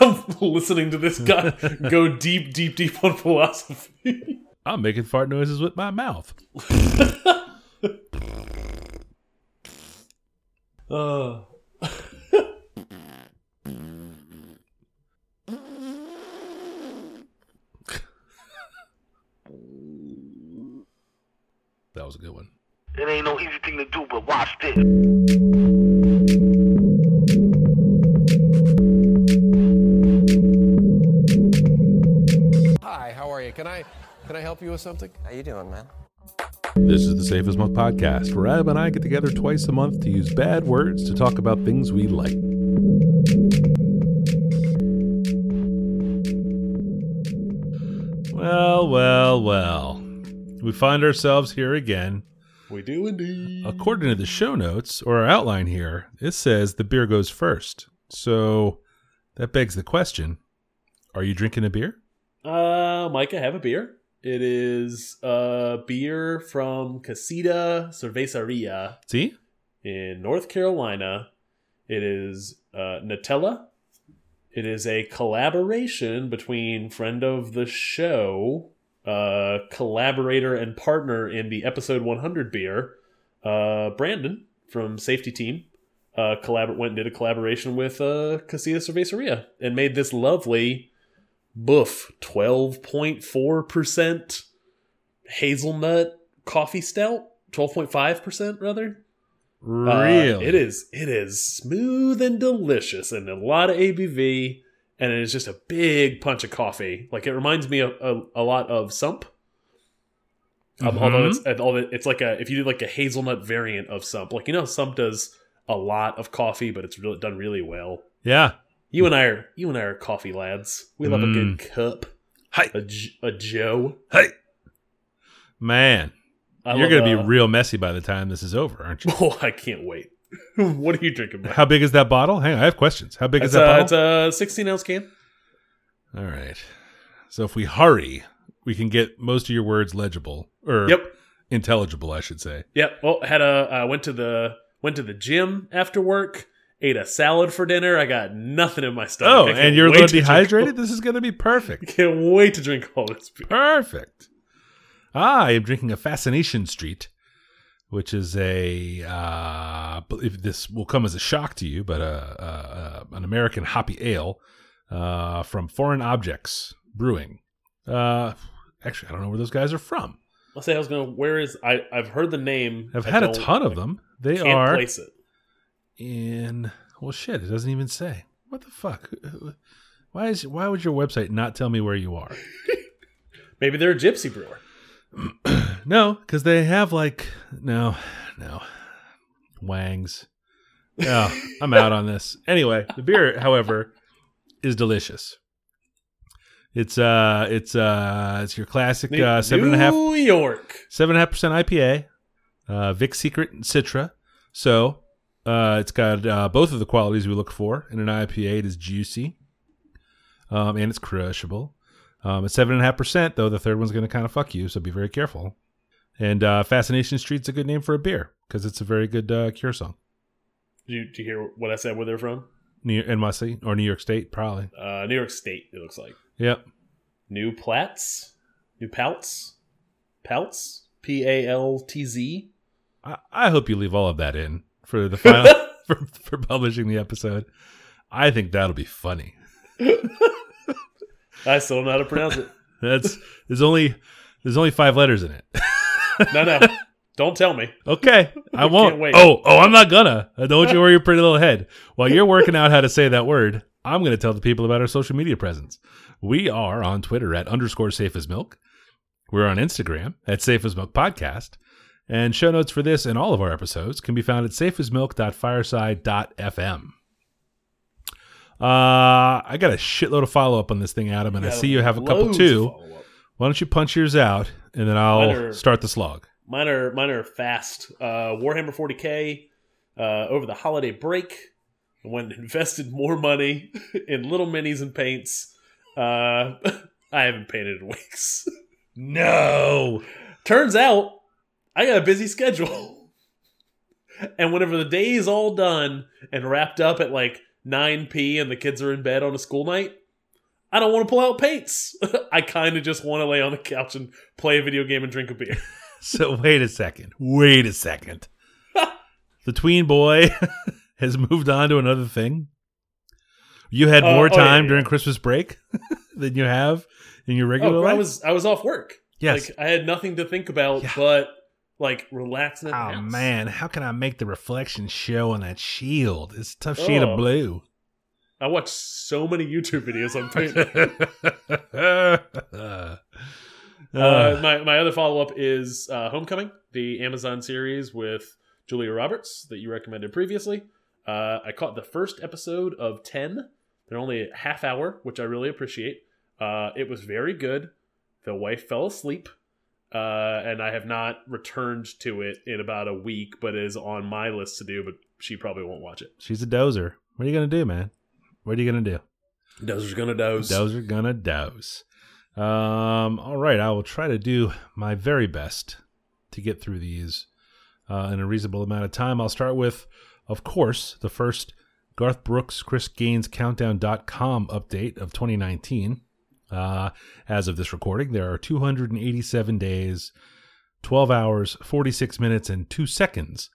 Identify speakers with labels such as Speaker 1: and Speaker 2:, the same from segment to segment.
Speaker 1: I'm listening to this guy go deep, deep, deep on philosophy.
Speaker 2: I'm making fart noises with my mouth.
Speaker 1: Uh,
Speaker 2: That was a good one.
Speaker 3: It ain't no easy thing to do, but watch this.
Speaker 4: Help you with something?
Speaker 5: How you doing, man?
Speaker 2: This is the Safe as Milk podcast, where Adam and I get together twice a month to use bad words to talk about things we like. Well, well, well. We find ourselves here again.
Speaker 1: we do indeed.
Speaker 2: According to the show notes or our outline here, it says the beer goes first. So that begs the question Are you drinking a beer?
Speaker 1: Uh, Mike, I have a beer. It is a beer from Casita Cerveceria
Speaker 2: See?
Speaker 1: in North Carolina. It is uh, Nutella. It is a collaboration between friend of the show, uh, collaborator and partner in the episode 100 beer, uh, Brandon from Safety Team. Uh, collabor- went and did a collaboration with uh, Casita Cerveceria and made this lovely boof 12.4% hazelnut coffee stout 12.5% rather uh,
Speaker 2: Really?
Speaker 1: it is. It is smooth and delicious, and a lot of ABV, and it is just a big punch of coffee. Like it reminds me of, a, a lot of Sump. Um,
Speaker 2: Mhm.
Speaker 1: although it's although it's like a if you did like a hazelnut variant of Sump, like you know Sump does a lot of coffee, but it's really done really well.
Speaker 2: Yeah.
Speaker 1: You and I are you and I are coffee lads. We love a good cup,
Speaker 2: Hi.
Speaker 1: a, a Joe.
Speaker 2: Hey. Man,
Speaker 1: I
Speaker 2: you're going to be
Speaker 1: uh,
Speaker 2: real messy by the time this is over, aren't you?
Speaker 1: Oh, I can't wait. what are you drinking? Mike?
Speaker 2: How big is that bottle? Hang on, I have questions. How big is that
Speaker 1: a,
Speaker 2: bottle?
Speaker 1: it's a 16 ounce can.
Speaker 2: All right. So if we hurry, we can get most of your words legible or
Speaker 1: Yep.
Speaker 2: intelligible, I should say.
Speaker 1: Yep. Well, had a uh, went to the went to the gym after work. Ate a salad for dinner. I got nothing in my stomach.
Speaker 2: Oh, and you're a little dehydrated? This is going to be perfect.
Speaker 1: Can't wait to drink all this beer.
Speaker 2: Perfect. Ah, I am drinking a Fascination Street, which is a uh, if this will come as a shock to you, but uh, uh, uh, an American hoppy ale uh, from Foreign Objects Brewing. Uh, actually, I don't know where those guys are from.
Speaker 1: I'll say I was gonna. Where is I? I've heard the name.
Speaker 2: I've had a ton of them. They are
Speaker 1: place it.
Speaker 2: In well, shit. It doesn't even say. What the fuck? Why is why would your website not tell me where you are?
Speaker 1: Maybe they're a gypsy brewer.
Speaker 2: No, because they have like no, no, wangs. No, I'm out on this. Anyway, the beer, however, is delicious. It's uh, it's uh, it's your classic
Speaker 1: New,
Speaker 2: uh, seven and a half,
Speaker 1: New York.
Speaker 2: seven and a half percent IPA, uh, Vic Secret and Citra. So uh, it's got uh, both of the qualities we look for in an IPA. It is juicy, um, and it's crushable. Um, at seven and a half percent, though, the third one's going to kind of fuck you, so be very careful. And uh, Fascination Street's a good name for a beer because it's a very good uh, cure song.
Speaker 1: Did you, did you hear what I said? Where they're from?
Speaker 2: New NYC or New York State, probably.
Speaker 1: Uh, New York State. It looks like
Speaker 2: Yep.
Speaker 1: New Platts. New Pouts. Pouts. P A L T Z.
Speaker 2: I, I hope you leave all of that in for the final for, for publishing the episode. I think that'll be funny.
Speaker 1: I still don't know how to pronounce it.
Speaker 2: That's there's only there's only five letters in it.
Speaker 1: No, no. Don't tell me.
Speaker 2: Okay, I won't.
Speaker 1: wait.
Speaker 2: Oh, oh, I'm not gonna. Don't you worry your pretty little head. While you're working out how to say that word, I'm gonna tell the people about our social media presence. We are on Twitter at underscore safe as milk. We're on Instagram at safe as milk podcast. And show notes for this and all of our episodes can be found at safeasmilk.fireside.fm. Uh, I got a shitload of follow up on this thing, Adam, and I see you have a couple too. Why don't you punch yours out and then I'll
Speaker 1: Mine are-
Speaker 2: start the slog.
Speaker 1: Mine are mine are fast. Uh, Warhammer 40k uh, over the holiday break. I went and invested more money in little minis and paints. Uh, I haven't painted in weeks.
Speaker 2: No.
Speaker 1: Turns out I got a busy schedule. And whenever the day is all done and wrapped up at like 9 p and the kids are in bed on a school night, I don't want to pull out paints. I kind of just want to lay on the couch and play a video game and drink a beer.
Speaker 2: So wait a second. Wait a second. the tween boy has moved on to another thing. You had
Speaker 1: Uh,
Speaker 2: more
Speaker 1: oh, yeah,
Speaker 2: time
Speaker 1: yeah.
Speaker 2: during Christmas break than you have in your regular
Speaker 1: Oh,
Speaker 2: life.
Speaker 1: I was I was off work.
Speaker 2: Yes.
Speaker 1: Like I had nothing to think about
Speaker 2: Yeah.
Speaker 1: but like relaxing at the
Speaker 2: Oh
Speaker 1: house.
Speaker 2: man, how can I make the reflection show on that shield? It's a tough shade
Speaker 1: Oh.
Speaker 2: of blue.
Speaker 1: I watch so many YouTube videos on paint. Uh, my my other follow up is uh, Homecoming, the Amazon series with Julia Roberts that you recommended previously. Uh, I caught the first episode of ten. They're only a half hour, which I really appreciate. Uh, it was very good. The wife fell asleep, uh, and I have not returned to it in about a week, but is on my list to do. But she probably won't watch it.
Speaker 2: She's a dozer. What are you gonna do, man? What are you gonna do?
Speaker 1: Dozer's gonna doze.
Speaker 2: Dozer gonna doze. Um, all right, I will try to do my very best to get through these uh, in a reasonable amount of time. I'll start with, of course, the first Garth Brooks, Chris Gaines Countdown.com update of 2019. Uh, as of this recording, there are 287 days, 12 hours, 46 minutes, and 2 seconds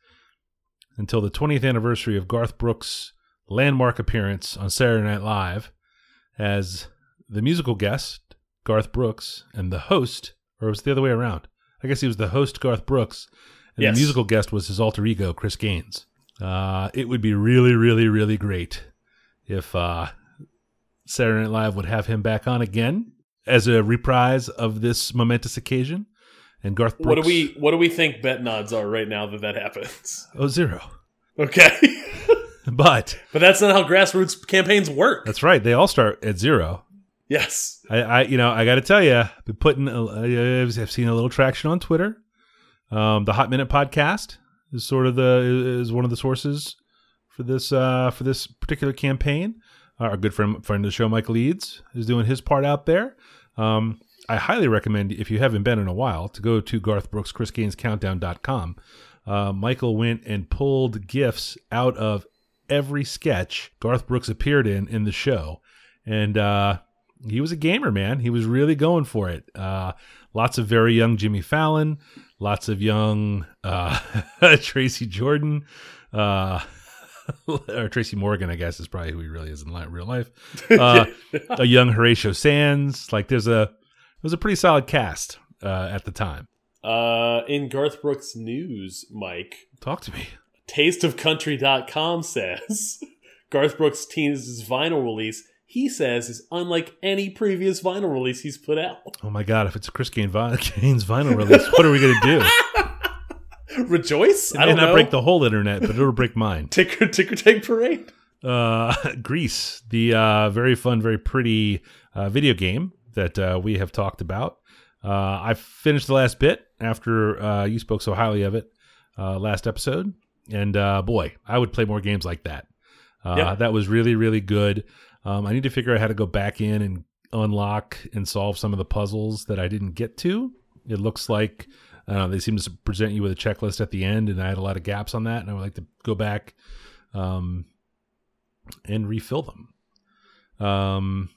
Speaker 2: until the 20th anniversary of Garth Brooks' landmark appearance on Saturday Night Live as the musical guest, Garth Brooks, and the host, or was it the other way around? I guess he was the host, Garth Brooks, and
Speaker 1: Yes.
Speaker 2: the musical guest was his alter ego, Chris Gaines. Uh, it would be really, really, really great if uh, Saturday Night Live would have him back on again as a reprise of this momentous occasion. And Garth Brooks.
Speaker 1: What do we what do we think bet nods are right now that that happens?
Speaker 2: Oh, zero.
Speaker 1: Okay.
Speaker 2: But
Speaker 1: But that's not how grassroots campaigns work.
Speaker 2: that's right. They all start at zero.
Speaker 1: yes.
Speaker 2: I, I you know, I got to tell you, been putting, a- I've I've seen a little traction on Twitter. Um, the Hot Minute podcast is sort of the is one of the sources for this uh, for this particular campaign. Our good friend friend of the show, Mike Leeds, is doing his part out there. Um, I highly recommend if you haven't been in a while to go to Garth Brooks Chris Gaines Countdown.com. Uh, Michael went and pulled gifs out of every sketch Garth Brooks appeared in in the show, and uh, he was a gamer, man. He was really going for it. Uh, lots of very young Jimmy Fallon, lots of young uh, Tracy Jordan, uh, or Tracy Morgan, I guess is probably who he really is in li- real life. Uh, a young Horatio Sanz. Like there's a it was a pretty solid cast uh, at the time.
Speaker 1: Uh, in Garth Brooks news, Mike,
Speaker 2: Talk to me.
Speaker 1: tasteofcountry.com says Garth Brooks teases vinyl release. He says is unlike any previous vinyl release he's put out.
Speaker 2: Oh my God! If it's a Chris Gaines vinyl release, what are we gonna do?
Speaker 1: Rejoice?
Speaker 2: It
Speaker 1: I
Speaker 2: may
Speaker 1: know.
Speaker 2: break the whole internet, but it'll break mine.
Speaker 1: ticker ticker take parade.
Speaker 2: uh, Gris, the uh, very fun, very pretty uh, video game that uh, we have talked about. Uh, I finished the last bit after uh, you spoke so highly of it uh, last episode, and uh, boy, I would play more games like that. Uh,
Speaker 1: Yeah.
Speaker 2: That was really, really good. Um, I need to figure out how to go back in and unlock and solve some of the puzzles that I didn't get to. It looks like uh, they seem to present you with a checklist at the end, and I had a lot of gaps on that, and I would like to go back um, and refill them. Um,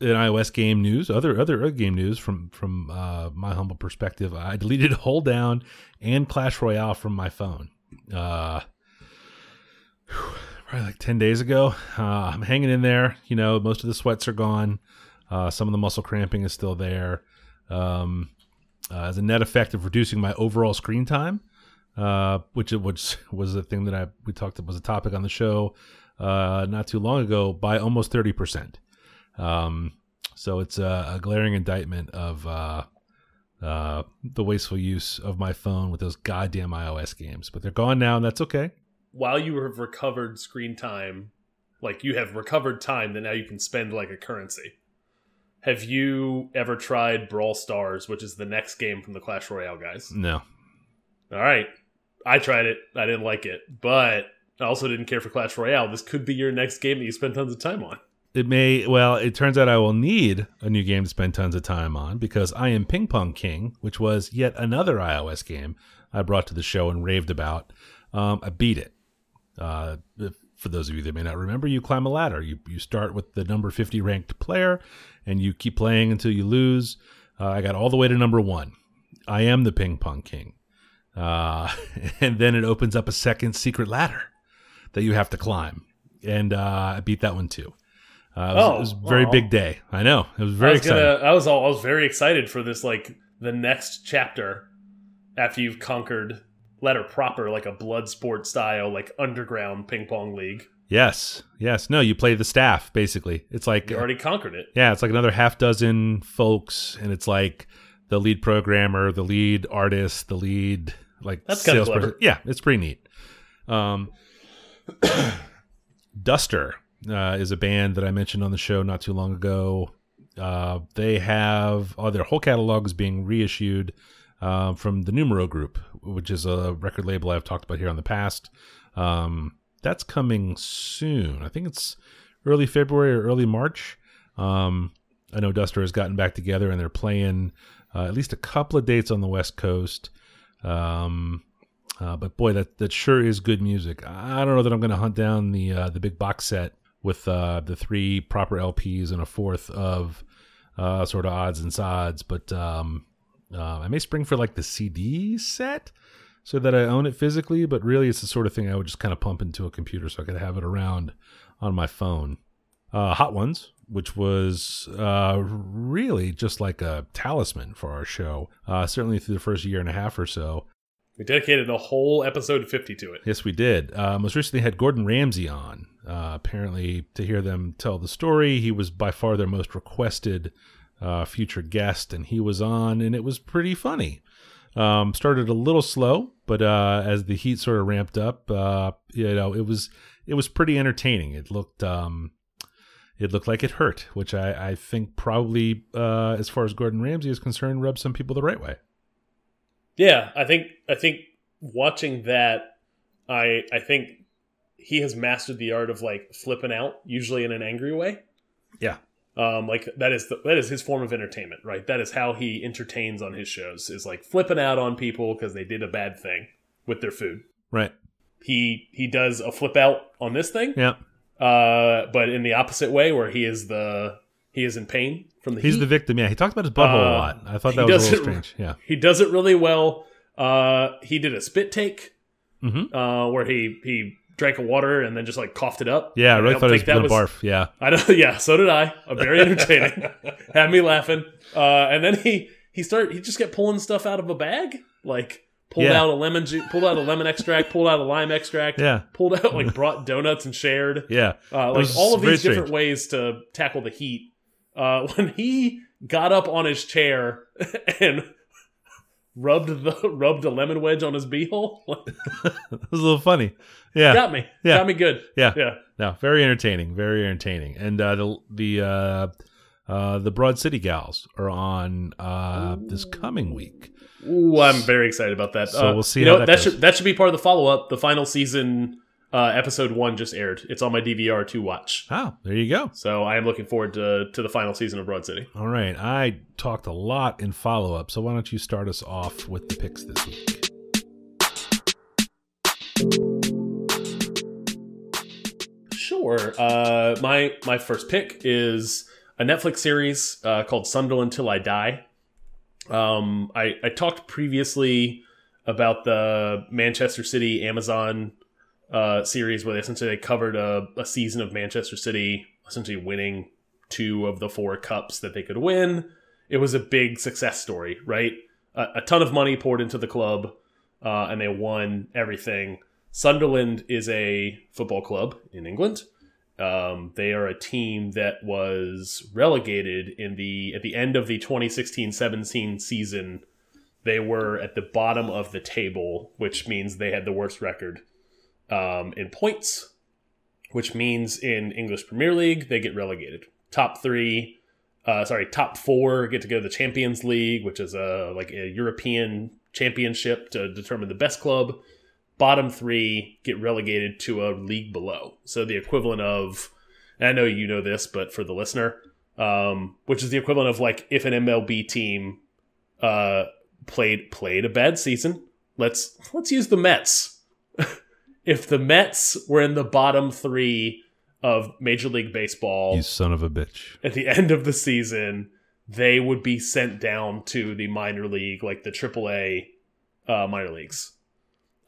Speaker 2: in iOS game news, other other game news from from uh, my humble perspective, I deleted Holedown and Clash Royale from my phone. Uh, probably like ten days ago. Uh, I'm hanging in there. You know, most of the sweats are gone. Uh, some of the muscle cramping is still there. Um, uh, as a net effect of reducing my overall screen time, uh, which which was a thing that I we talked about was a topic on the show uh, not too long ago by almost thirty percent. Um, so it's a, a glaring indictment of uh, uh, the wasteful use of my phone with those goddamn iOS games. But they're gone now, and that's okay.
Speaker 1: While you have recovered screen time, like you have recovered time that now you can spend like a currency. Have you ever tried Brawl Stars, which is the next game from the Clash Royale guys?
Speaker 2: No,
Speaker 1: All right. I tried it. I didn't like it. But I also didn't care for Clash Royale. This could be your next game that you spend tons of time on.
Speaker 2: it may. Well, it turns out I will need a new game to spend tons of time on because I am Ping Pong King, which was yet another iOS game I brought to the show and raved about. Um, I beat it. Uh, for those of you that may not remember, you climb a ladder. You you start with the number 50 ranked player, and you keep playing until you lose. Uh, I got all the way to number one. I am the ping pong king. Uh, and then it opens up a second secret ladder that you have to climb, and uh, I beat that one too. Uh, it, was,
Speaker 1: Oh,
Speaker 2: it was a very big day. I know it was
Speaker 1: I
Speaker 2: very
Speaker 1: was
Speaker 2: exciting.
Speaker 1: gonna. I was all. I was very excited for this. Like the next chapter after you've conquered letter proper, like a blood sport style, like underground ping pong league.
Speaker 2: Yes, yes. No, you play the staff basically. It's like
Speaker 1: You already conquered it.
Speaker 2: yeah, it's like another half dozen folks, and it's like the lead programmer, the lead artist, the lead like
Speaker 1: That's
Speaker 2: salesperson.
Speaker 1: clever.
Speaker 2: Yeah, it's pretty neat. Um, Duster uh, is a band that I mentioned on the show not too long ago. Uh, they have oh, their whole catalog is being reissued uh, from the Numero Group, which is a record label I've talked about here on the past. Um, that's coming soon. I think it's early February or early March. Um, I know Duster has gotten back together and they're playing uh, at least a couple of dates on the West Coast. Um, uh, but boy, that that sure is good music. I don't know that I'm going to hunt down the uh, the big box set with uh, the three proper LPs and a fourth of uh, sort of odds and sods, but um, uh, I may spring for like the CD set so that I own it physically. But really, it's the sort of thing I would just kind of pump into a computer so I could have it around on my phone. Uh, Hot Ones, which was uh, really just like a talisman for our show, uh, certainly through the first year and a half or so.
Speaker 1: We dedicated a whole episode 50 to it.
Speaker 2: Yes, we did. Uh, most recently had Gordon Ramsay on. Uh, apparently, to hear them tell the story, he was by far their most requested uh, future guest, and he was on, and it was pretty funny. Um, started a little slow, but uh, as the heat sort of ramped up, uh, you know, it was it was pretty entertaining. It looked um, it looked like it hurt, which I, I think probably, uh, as far as Gordon Ramsay is concerned, rubbed some people the right way.
Speaker 1: Yeah, I think I think watching that, I I think he has mastered the art of like flipping out, usually in an angry way.
Speaker 2: Yeah.
Speaker 1: Um, like that is the, that is his form of entertainment, right? That is how he entertains on his shows is like flipping out on people because they did a bad thing with their food.
Speaker 2: Right.
Speaker 1: He he does a flip out on this thing,
Speaker 2: Yeah.
Speaker 1: uh, but in the opposite way, where he is the he is in pain from the
Speaker 2: He's
Speaker 1: heat.
Speaker 2: the victim. Yeah. He talked about his butthole a
Speaker 1: Uh,
Speaker 2: lot. I thought that was a little strange. Yeah.
Speaker 1: He does it really well. Uh, he did a spit take
Speaker 2: Mm-hmm.
Speaker 1: uh, where he he drank a water and then just like coughed it up.
Speaker 2: Yeah, I really
Speaker 1: don't
Speaker 2: thought he was to barf. Yeah.
Speaker 1: I. Yeah, so did I. Uh, very entertaining. Had me laughing. Uh, and then he he started. He just kept pulling stuff out of a bag, like pulled
Speaker 2: Yeah.
Speaker 1: out a lemon juice, pulled out a lemon extract, pulled out a lime extract.
Speaker 2: Yeah.
Speaker 1: Pulled out like brought donuts and shared.
Speaker 2: Yeah.
Speaker 1: Uh, like all of these different ways to tackle the heat. Uh, when he got up on his chair and rubbed the rubbed a lemon wedge on his beehole,
Speaker 2: It was a little funny. Yeah.
Speaker 1: got me.
Speaker 2: Yeah.
Speaker 1: Got me good.
Speaker 2: Yeah.
Speaker 1: Yeah.
Speaker 2: No, very entertaining. Very entertaining. And uh, the the uh, uh, the Broad City Gals are on uh, this coming week.
Speaker 1: Ooh, I'm very excited about that.
Speaker 2: So
Speaker 1: Uh,
Speaker 2: we'll see
Speaker 1: You know,
Speaker 2: that
Speaker 1: that should that should be part of the follow up. The final season uh, episode one just aired. It's on my DVR to watch.
Speaker 2: Oh, there you go.
Speaker 1: So I am looking forward to to the final season of Broad City.
Speaker 2: All right. I talked a lot in follow up, so why don't you start us off with the picks this week?
Speaker 1: Sure. Uh, my my first pick is a Netflix series uh, called Sunderland Till I Die. Um, I, I talked previously about the Manchester City Amazon uh, series where they essentially they covered a, a season of Manchester City essentially winning two of the four cups that they could win. It was a big success story, right? A, a ton of money poured into the club, uh, and they won everything. Sunderland is a football club in England. Um, they are a team that was relegated in the at the end of the 2016-17 season. They were at the bottom of the table, which means they had the worst record um, in points, which means in English Premier League they get relegated. Top three, uh, sorry, top four get to go to the Champions League, which is a like a European championship to determine the best club bottom three get relegated to a league below. So the equivalent of, I know you know this, but for the listener, um, which is the equivalent of like if an MLB team uh, played played a bad season. Let's let's use the Mets. if the Mets were in the bottom three of Major League Baseball
Speaker 2: You son of a bitch.
Speaker 1: at the end of the season, they would be sent down to the minor league, like the AAA uh, minor leagues,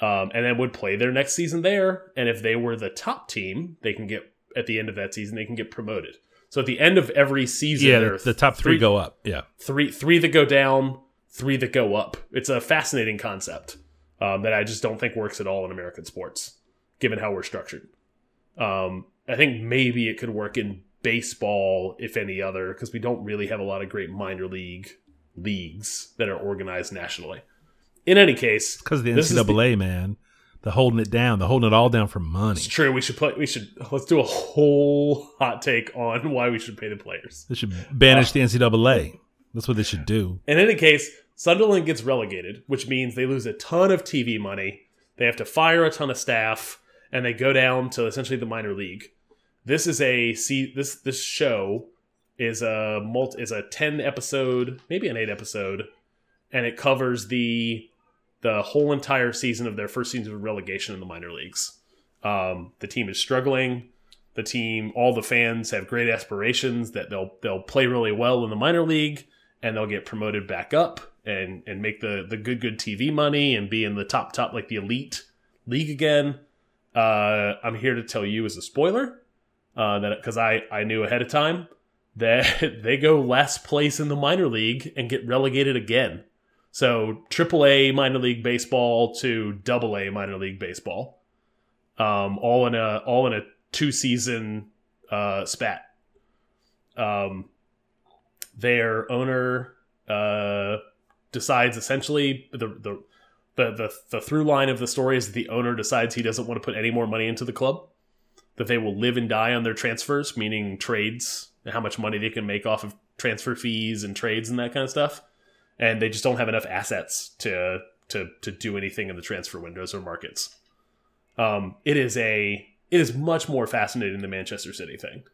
Speaker 1: um, and then would play their next season there. And if they were the top team, they can get at the end of that season they can get promoted. So at the end of every season,
Speaker 2: Yeah,
Speaker 1: there
Speaker 2: the, the top three, go up. Yeah.
Speaker 1: three three that go down, three that go up. It's a fascinating concept um, that I just don't think works at all in American sports, given how we're structured. Um, I think maybe it could work in baseball, if any other, because we don't really have a lot of great minor league leagues that are organized nationally. In any case,
Speaker 2: Because of the
Speaker 1: is the-
Speaker 2: NCAA, man. They're holding it down. They're holding it all down for money.
Speaker 1: it's true. We should play. We should let's do a whole hot take on why we should pay the players.
Speaker 2: They should banish the NCAA. That's what they should do.
Speaker 1: In any case, Sunderland gets relegated, which means they lose a ton of TV money. They have to fire a ton of staff, and they go down to essentially the minor league. This is a see this this show is a multi is a ten episode, maybe an eight episode, and it covers the the whole entire season of their first season of relegation in the minor leagues. Um, the team is struggling. The team, all the fans have great aspirations that they'll they'll play really well in the minor league and they'll get promoted back up and and make the the good good TV money and be in the top top like the elite league again. Uh, I'm here to tell you as a spoiler uh, that because I I knew ahead of time that they go last place in the minor league and get relegated again. So AAA minor league baseball to Double A minor league baseball, um, all in a all in a two season uh, spat. Um, their owner uh, decides essentially the, the the the the through line of the story is that the owner decides he doesn't want to put any more money into the club, that they will live and die on their transfers, meaning trades, and how much money they can make off of transfer fees and trades and that kind of stuff, and they just don't have enough assets to to to do anything in the transfer windows or markets. Um, it is a it is much more fascinating than Manchester City thing.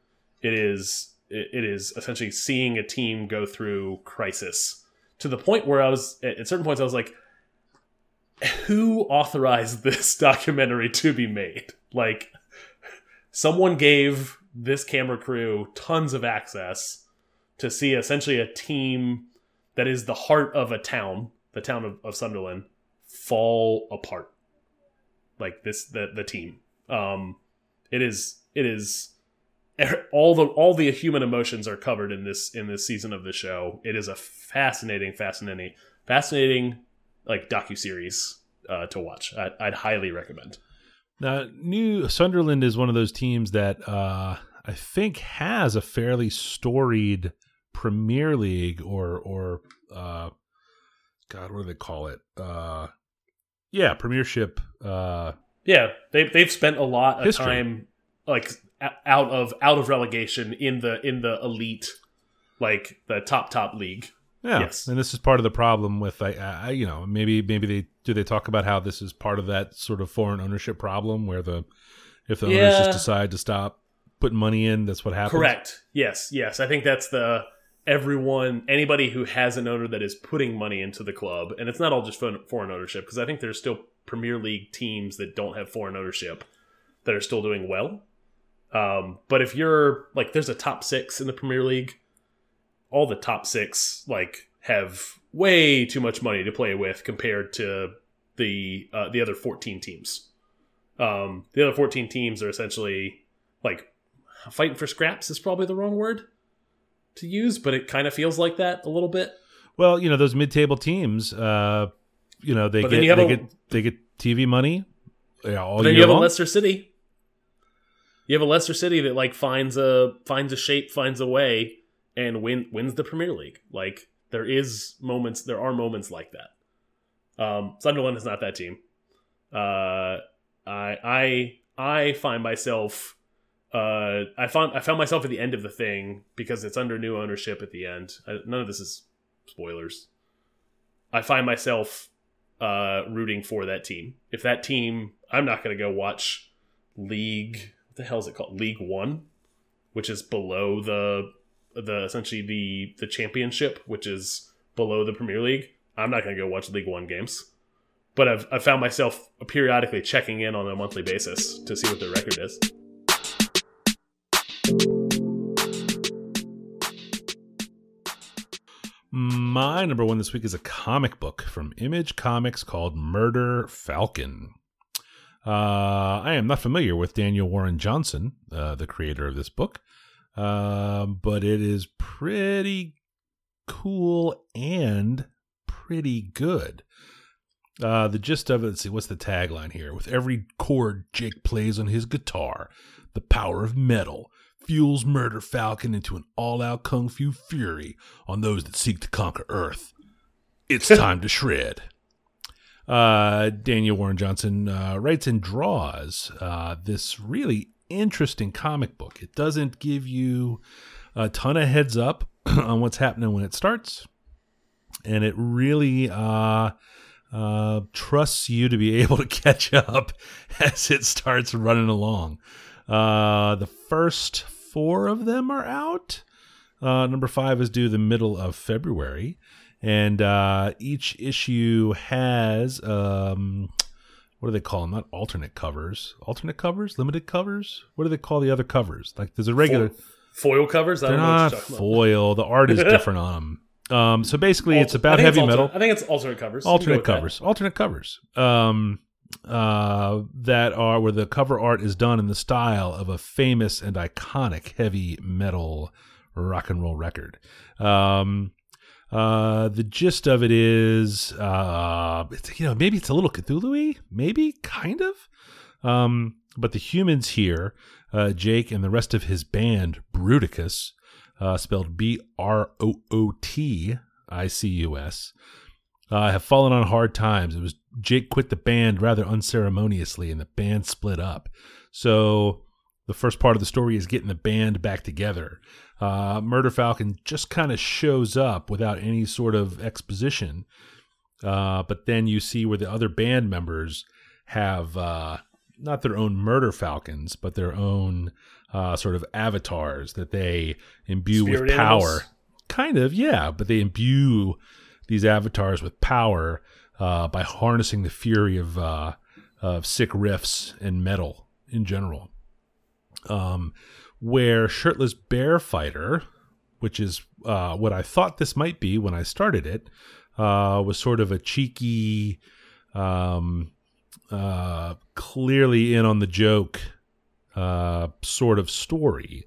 Speaker 1: It is it is essentially seeing a team go through crisis to the point where I was at certain points I was like, who authorized this documentary to be made? Like, someone gave this camera crew tons of access to see essentially a team that is the heart of a town, the town of, of Sunderland, fall apart. Like this, the the team. Um, it is it is all the all the human emotions are covered in this in this season of the show. It is a fascinating, fascinating, fascinating like docu series uh, to watch. I, I'd highly recommend.
Speaker 2: Now, New Sunderland is one of those teams that uh, I think has a fairly storied Premier League or or uh, God, what do they call it? Uh, yeah, Premiership. Uh,
Speaker 1: Yeah, they they've spent a lot of
Speaker 2: History.
Speaker 1: time like out of out of relegation in the in the elite, like the top top league.
Speaker 2: yeah,
Speaker 1: Yes.
Speaker 2: and this is part of the problem with I, I, you know, maybe maybe they do they talk about how this is part of that sort of foreign ownership problem where the if the owners
Speaker 1: Yeah.
Speaker 2: just decide to stop putting money in, that's what happens.
Speaker 1: Correct. Yes, yes. I think that's the everyone anybody who has an owner that is putting money into the club, and it's not all just foreign ownership because I think there's still Premier League teams that don't have foreign ownership that are still doing well. Um, but if you're like, there's a top six in the Premier League. All the top six like have way too much money to play with compared to the uh, the other 14 teams. Um, the other 14 teams are essentially like fighting for scraps is probably the wrong word to use, but it kind of feels like that a little bit.
Speaker 2: Well, you know those mid-table teams, uh, you know they
Speaker 1: But
Speaker 2: get
Speaker 1: you
Speaker 2: they
Speaker 1: a-
Speaker 2: get they get TV money. Yeah, all
Speaker 1: But then you have a. Leicester City. You have a Leicester City that like finds a finds a shape, finds a way, and win wins the Premier League. Like there is moments, there are moments like that. Um, Sunderland is not that team. Uh, I I I find myself. Uh, I found I found myself at the end of the thing because it's under new ownership at the end. I, none of this is spoilers. I find myself uh, rooting for that team. If that team, I'm not going to go watch League. The hell is it called? League One, which is below the the essentially the the championship, which is below the Premier League. I'm not going to go watch League One games. but I've I've found myself periodically checking in on a monthly basis to see what their record is.
Speaker 2: My number one this week is a comic book from Image Comics called Murder Falcon. Uh, I am not familiar with Daniel Warren Johnson, uh, the creator of this book, uh, but it is pretty cool and pretty good. Uh, the gist of it, let's see, what's the tagline here? With every chord Jake plays on his guitar, the power of metal fuels Murder Falcon into an all out kung fu fury on those that seek to conquer Earth. It's time to shred. Uh, Daniel Warren Johnson uh, writes and draws uh, this really interesting comic book. It doesn't give you a ton of heads up on what's happening when it starts, and it really uh, uh, trusts you to be able to catch up as it starts running along. Uh, the first four of them are out. Uh, number five is due the middle of February, and uh, each issue has um, what do they call them? Not alternate covers, alternate covers, limited covers. What do they call the other covers? Like there's a regular.
Speaker 1: Foil covers?
Speaker 2: They're
Speaker 1: don't know what you're talking about.
Speaker 2: foil. The art is different on them. Um, so basically, it's about heavy
Speaker 1: alter-
Speaker 2: metal
Speaker 1: I think it's alternate covers. You can go
Speaker 2: alternate
Speaker 1: that.
Speaker 2: covers alternate covers um uh that are where the cover art is done in the style of a famous and iconic heavy metal rock and roll record um uh the gist of it is uh you know maybe it's a little cthulhu y, maybe kind of um but the humans here uh jake and the rest of his band brooticus uh spelled b-r-o-o-t-i-c-u-s uh, have fallen on hard times. It was Jake quit the band rather unceremoniously, and the band split up. So the first part of the story is getting the band back together. Uh, Murder Falcon just kind of shows up without any sort of exposition, uh, but then you see where the other band members have uh, not their own Murder Falcons, but their own uh, sort of avatars that they imbue
Speaker 1: Spirit
Speaker 2: with power.
Speaker 1: animals?
Speaker 2: Kind of, yeah, but they imbue these avatars with power uh, by harnessing the fury of uh, of sick riffs and metal in general. Um, where shirtless bear fighter, which is uh, what I thought this might be when I started it, uh, was sort of a cheeky, um, uh, clearly in on the joke uh, sort of story,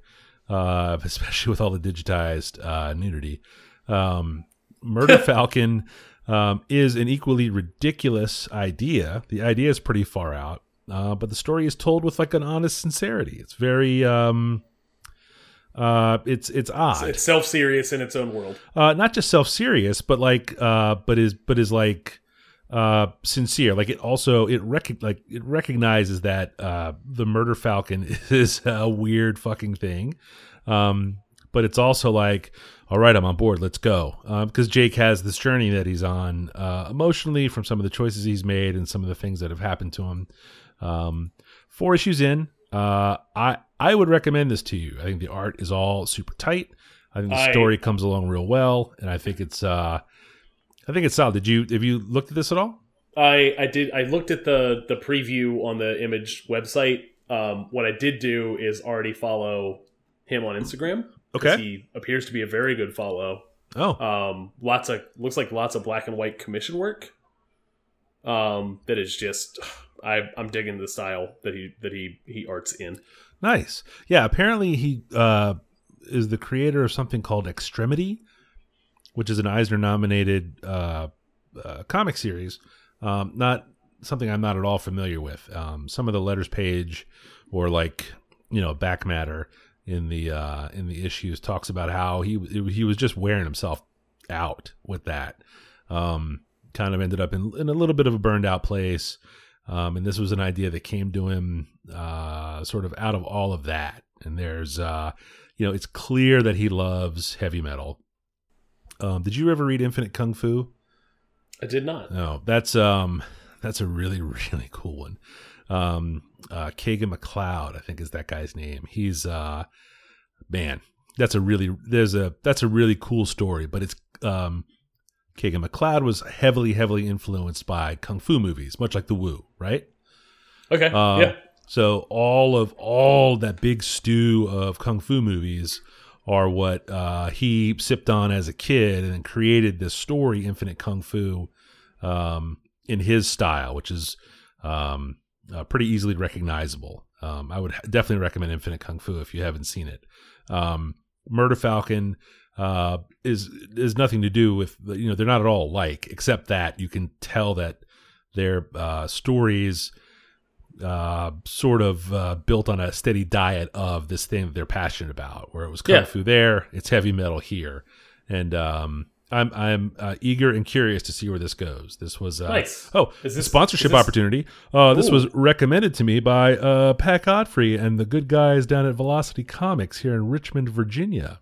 Speaker 2: uh, especially with all the digitized uh, nudity. Um, Murder Falcon um, is an equally ridiculous idea. The idea is pretty far out, uh, but the story is told with like an honest sincerity. It's very, um, uh, it's it's odd.
Speaker 1: It's self serious in its own world.
Speaker 2: uh, not just self serious, but like, uh, but is but is like uh sincere like it also it rec- like it recognizes that uh the murder falcon is a weird fucking thing um but it's also like all right i'm on board let's go because jake has this journey that he's on uh emotionally from some of the choices he's made and some of the things that have happened to him um four issues in uh i i would recommend this to you i think the art is all super tight i think the
Speaker 1: I-
Speaker 2: story comes along real well and i think it's uh I think it's solid. Did you have you looked at this at all?
Speaker 1: I I did I looked at the the preview on the image website. Um, what I did do is already follow him on Instagram.
Speaker 2: Okay.
Speaker 1: he appears to be a very good follow.
Speaker 2: Oh,
Speaker 1: Um, lots of looks like lots of black and white commission work. Um, that is just I I'm digging the style that he that he he arts in.
Speaker 2: nice. Yeah, apparently he uh, is the creator of something called Extremity, which is an Eisner nominated uh, uh, comic series. Um, not something I'm not at all familiar with. Um, some of the letters page or like you know back matter in the uh, in the issues talks about how he he was just wearing himself out with that. Um, kind of ended up in in a little bit of a burned out place. Um, and this was an idea that came to him uh, sort of out of all of that. And there's, uh, you know, it's clear that he loves heavy metal. Um, did you ever read Infinite Kung Fu?
Speaker 1: I did not.
Speaker 2: No, that's um, that's a really really cool one. Um, uh, Kagan McLeod, I think is that guy's name. He's uh, man, that's a really there's a that's a really cool story, but it's um, Kagan McLeod was heavily, heavily influenced by kung fu movies, much like The Wu, right?
Speaker 1: Okay.
Speaker 2: Uh,
Speaker 1: yeah.
Speaker 2: So all of all that big stew of kung fu movies are what uh, he sipped on as a kid, and then created this story, Infinite Kung Fu, um, in his style, which is um, uh, pretty easily recognizable. Um, I would definitely recommend Infinite Kung Fu if you haven't seen it. Um, Murder Falcon uh, is is nothing to do with you know they're not at all alike, except that you can tell that their uh, stories uh, sort of uh, built on a steady diet of this thing that they're passionate about. Where it was kung
Speaker 1: Yeah.
Speaker 2: fu there, it's heavy metal here, and um, I'm I'm uh, eager and curious to see where this goes. This was uh,
Speaker 1: Nice.
Speaker 2: Oh,
Speaker 1: Is
Speaker 2: a
Speaker 1: this-
Speaker 2: sponsorship
Speaker 1: is this-
Speaker 2: opportunity. Uh, this
Speaker 1: Ooh.
Speaker 2: was recommended to me by uh, Pat Godfrey and the good guys down at Velocity Comics here in Richmond, Virginia.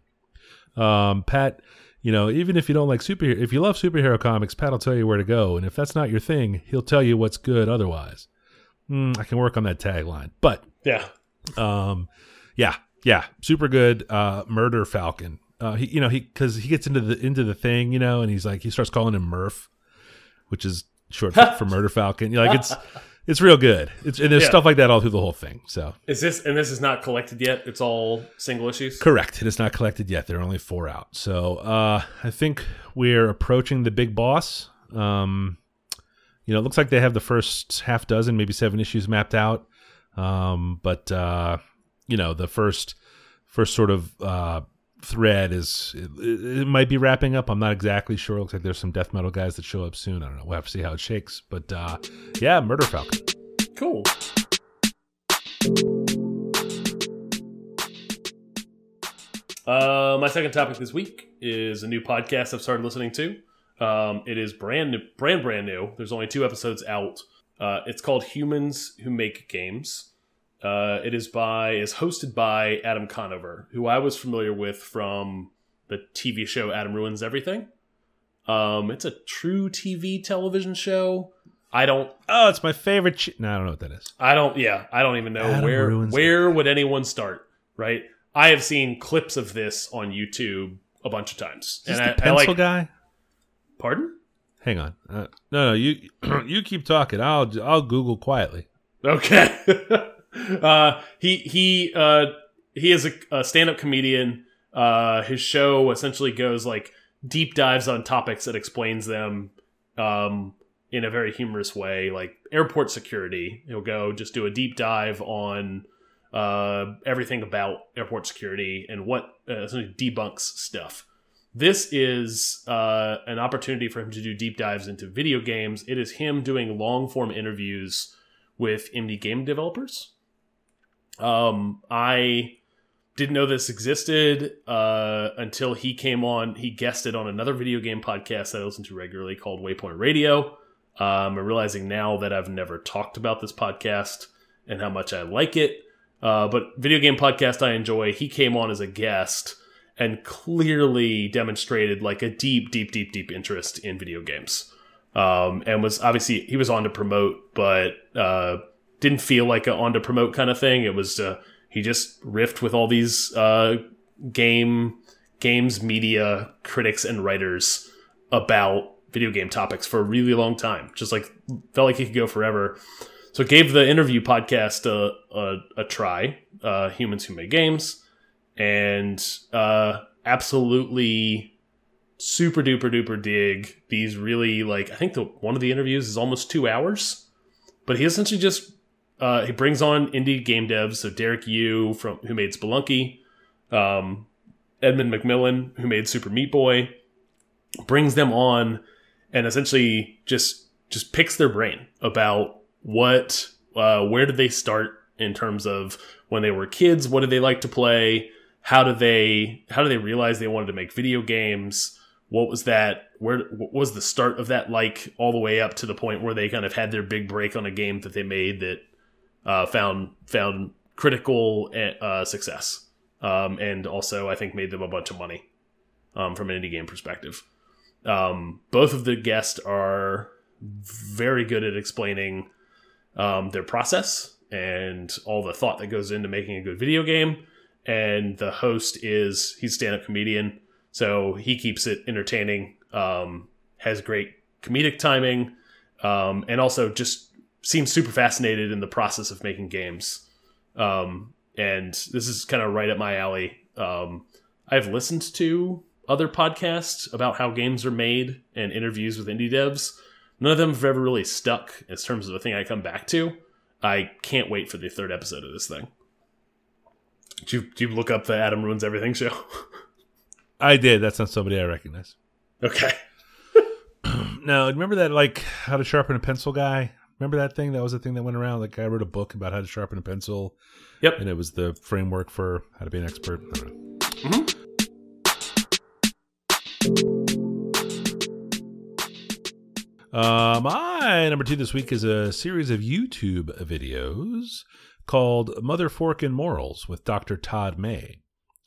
Speaker 2: Um, Pat, you know, even if you don't like superhero, if you love superhero comics, Pat will tell you where to go, and if that's not your thing, he'll tell you what's good otherwise. Hmm, I can work on that tagline, but
Speaker 1: Yeah.
Speaker 2: um, yeah, yeah, super good. Uh, Murder Falcon. Uh, he, you know, he because he gets into the into the thing, you know, and he's like he starts calling him Murph, which is short for, for Murder Falcon. You know, like it's it's real good. It's and there's
Speaker 1: Yeah.
Speaker 2: stuff like that all through the whole thing. So
Speaker 1: Is this and this is not collected yet? It's all single issues.
Speaker 2: correct. It is not collected yet. There are only four out. So uh, I think we're approaching the big boss. Um, you know, it looks like they have the first half dozen, maybe seven issues mapped out. Um, but uh, you know, the first first sort of uh, thread is it, it might be wrapping up. I'm not exactly sure. It looks like there's some death metal guys that show up soon. I don't know. We'll have to see how it shakes. But uh, yeah, Murder Falcon.
Speaker 1: Cool. Uh, my second topic this week is a new podcast I've started listening to. Um, it is brand new, brand brand new. There's only two episodes out. Uh, it's called Humans Who Make Games. Uh, it is by is hosted by Adam Conover, who I was familiar with from the TV show Adam Ruins Everything. Um, it's a truTV television show. I don't
Speaker 2: Oh, it's my favorite. Ch- no, I don't know what that is.
Speaker 1: I don't. Yeah, I don't even know
Speaker 2: Adam
Speaker 1: where where would anyone start. Right. I have seen clips of this on YouTube a bunch of times,
Speaker 2: Is
Speaker 1: and
Speaker 2: the
Speaker 1: I, I
Speaker 2: pencil
Speaker 1: like.
Speaker 2: guy?
Speaker 1: Pardon?
Speaker 2: Hang on. Uh, no, no, you you keep talking. I'll I'll Google quietly.
Speaker 1: Okay. uh, he he uh, he is a, a stand-up comedian. Uh, his show essentially goes like deep dives on topics that explains them um, in a very humorous way, like airport security. He'll go just do a deep dive on uh, everything about airport security and what uh, essentially debunks stuff. This is uh, an opportunity for him to do deep dives into video games. It is him doing long form interviews with indie game developers. Um, I didn't know this existed uh, until he came on. He guested on another video game podcast that I listen to regularly called Waypoint Radio. Um, I'm realizing now that I've never talked about this podcast and how much I like it. Uh, but video game podcast I enjoy. He came on as a guest and clearly demonstrated like a deep, deep, deep, deep interest in video games. Um, and was obviously he was on to promote, but uh, didn't feel like a on to promote kind of thing. It was uh, he just riffed with all these uh, game games media critics and writers about video game topics for a really long time. Just like felt like he could go forever. So gave the interview podcast a a, a try. Uh, Humans Who Make Games, and uh, absolutely super duper duper dig these really like I think the one of the interviews is almost two hours, but he essentially just uh, he brings on indie game devs. So Derek Yu from who made Spelunky, um, Edmund McMillen who made Super Meat Boy, brings them on and essentially just just picks their brain about what uh, where did they start in terms of when they were kids what did they like to play how do they how do they realize they wanted to make video games what was that where what was the start of that like all the way up to the point where they kind of had their big break on a game that they made that uh, found found critical uh, success um, and also I think made them a bunch of money um, from an indie game perspective. Um, both of the guests are very good at explaining um, their process and all the thought that goes into making a good video game. And the host is he's a stand up comedian, so he keeps it entertaining. Um, has great comedic timing, um, and also just seems super fascinated in the process of making games. Um, and this is kind of right up my alley. Um, I've listened to other podcasts about how games are made and interviews with indie devs. None of them have ever really stuck in terms of a thing I come back to. I can't wait for the third episode of this thing. Did you, did you look up the Adam Ruins Everything show?
Speaker 2: I did. That's not somebody I recognize.
Speaker 1: okay.
Speaker 2: now, remember that like how to sharpen a pencil guy? Remember that thing? That was the thing that went around. Like I wrote a book about how to sharpen a pencil.
Speaker 1: Yep.
Speaker 2: And it was the framework for how to be an expert. Don't. Uh, my number two this week is a series of YouTube videos called Mother Fork and Morals with Dr. Todd May.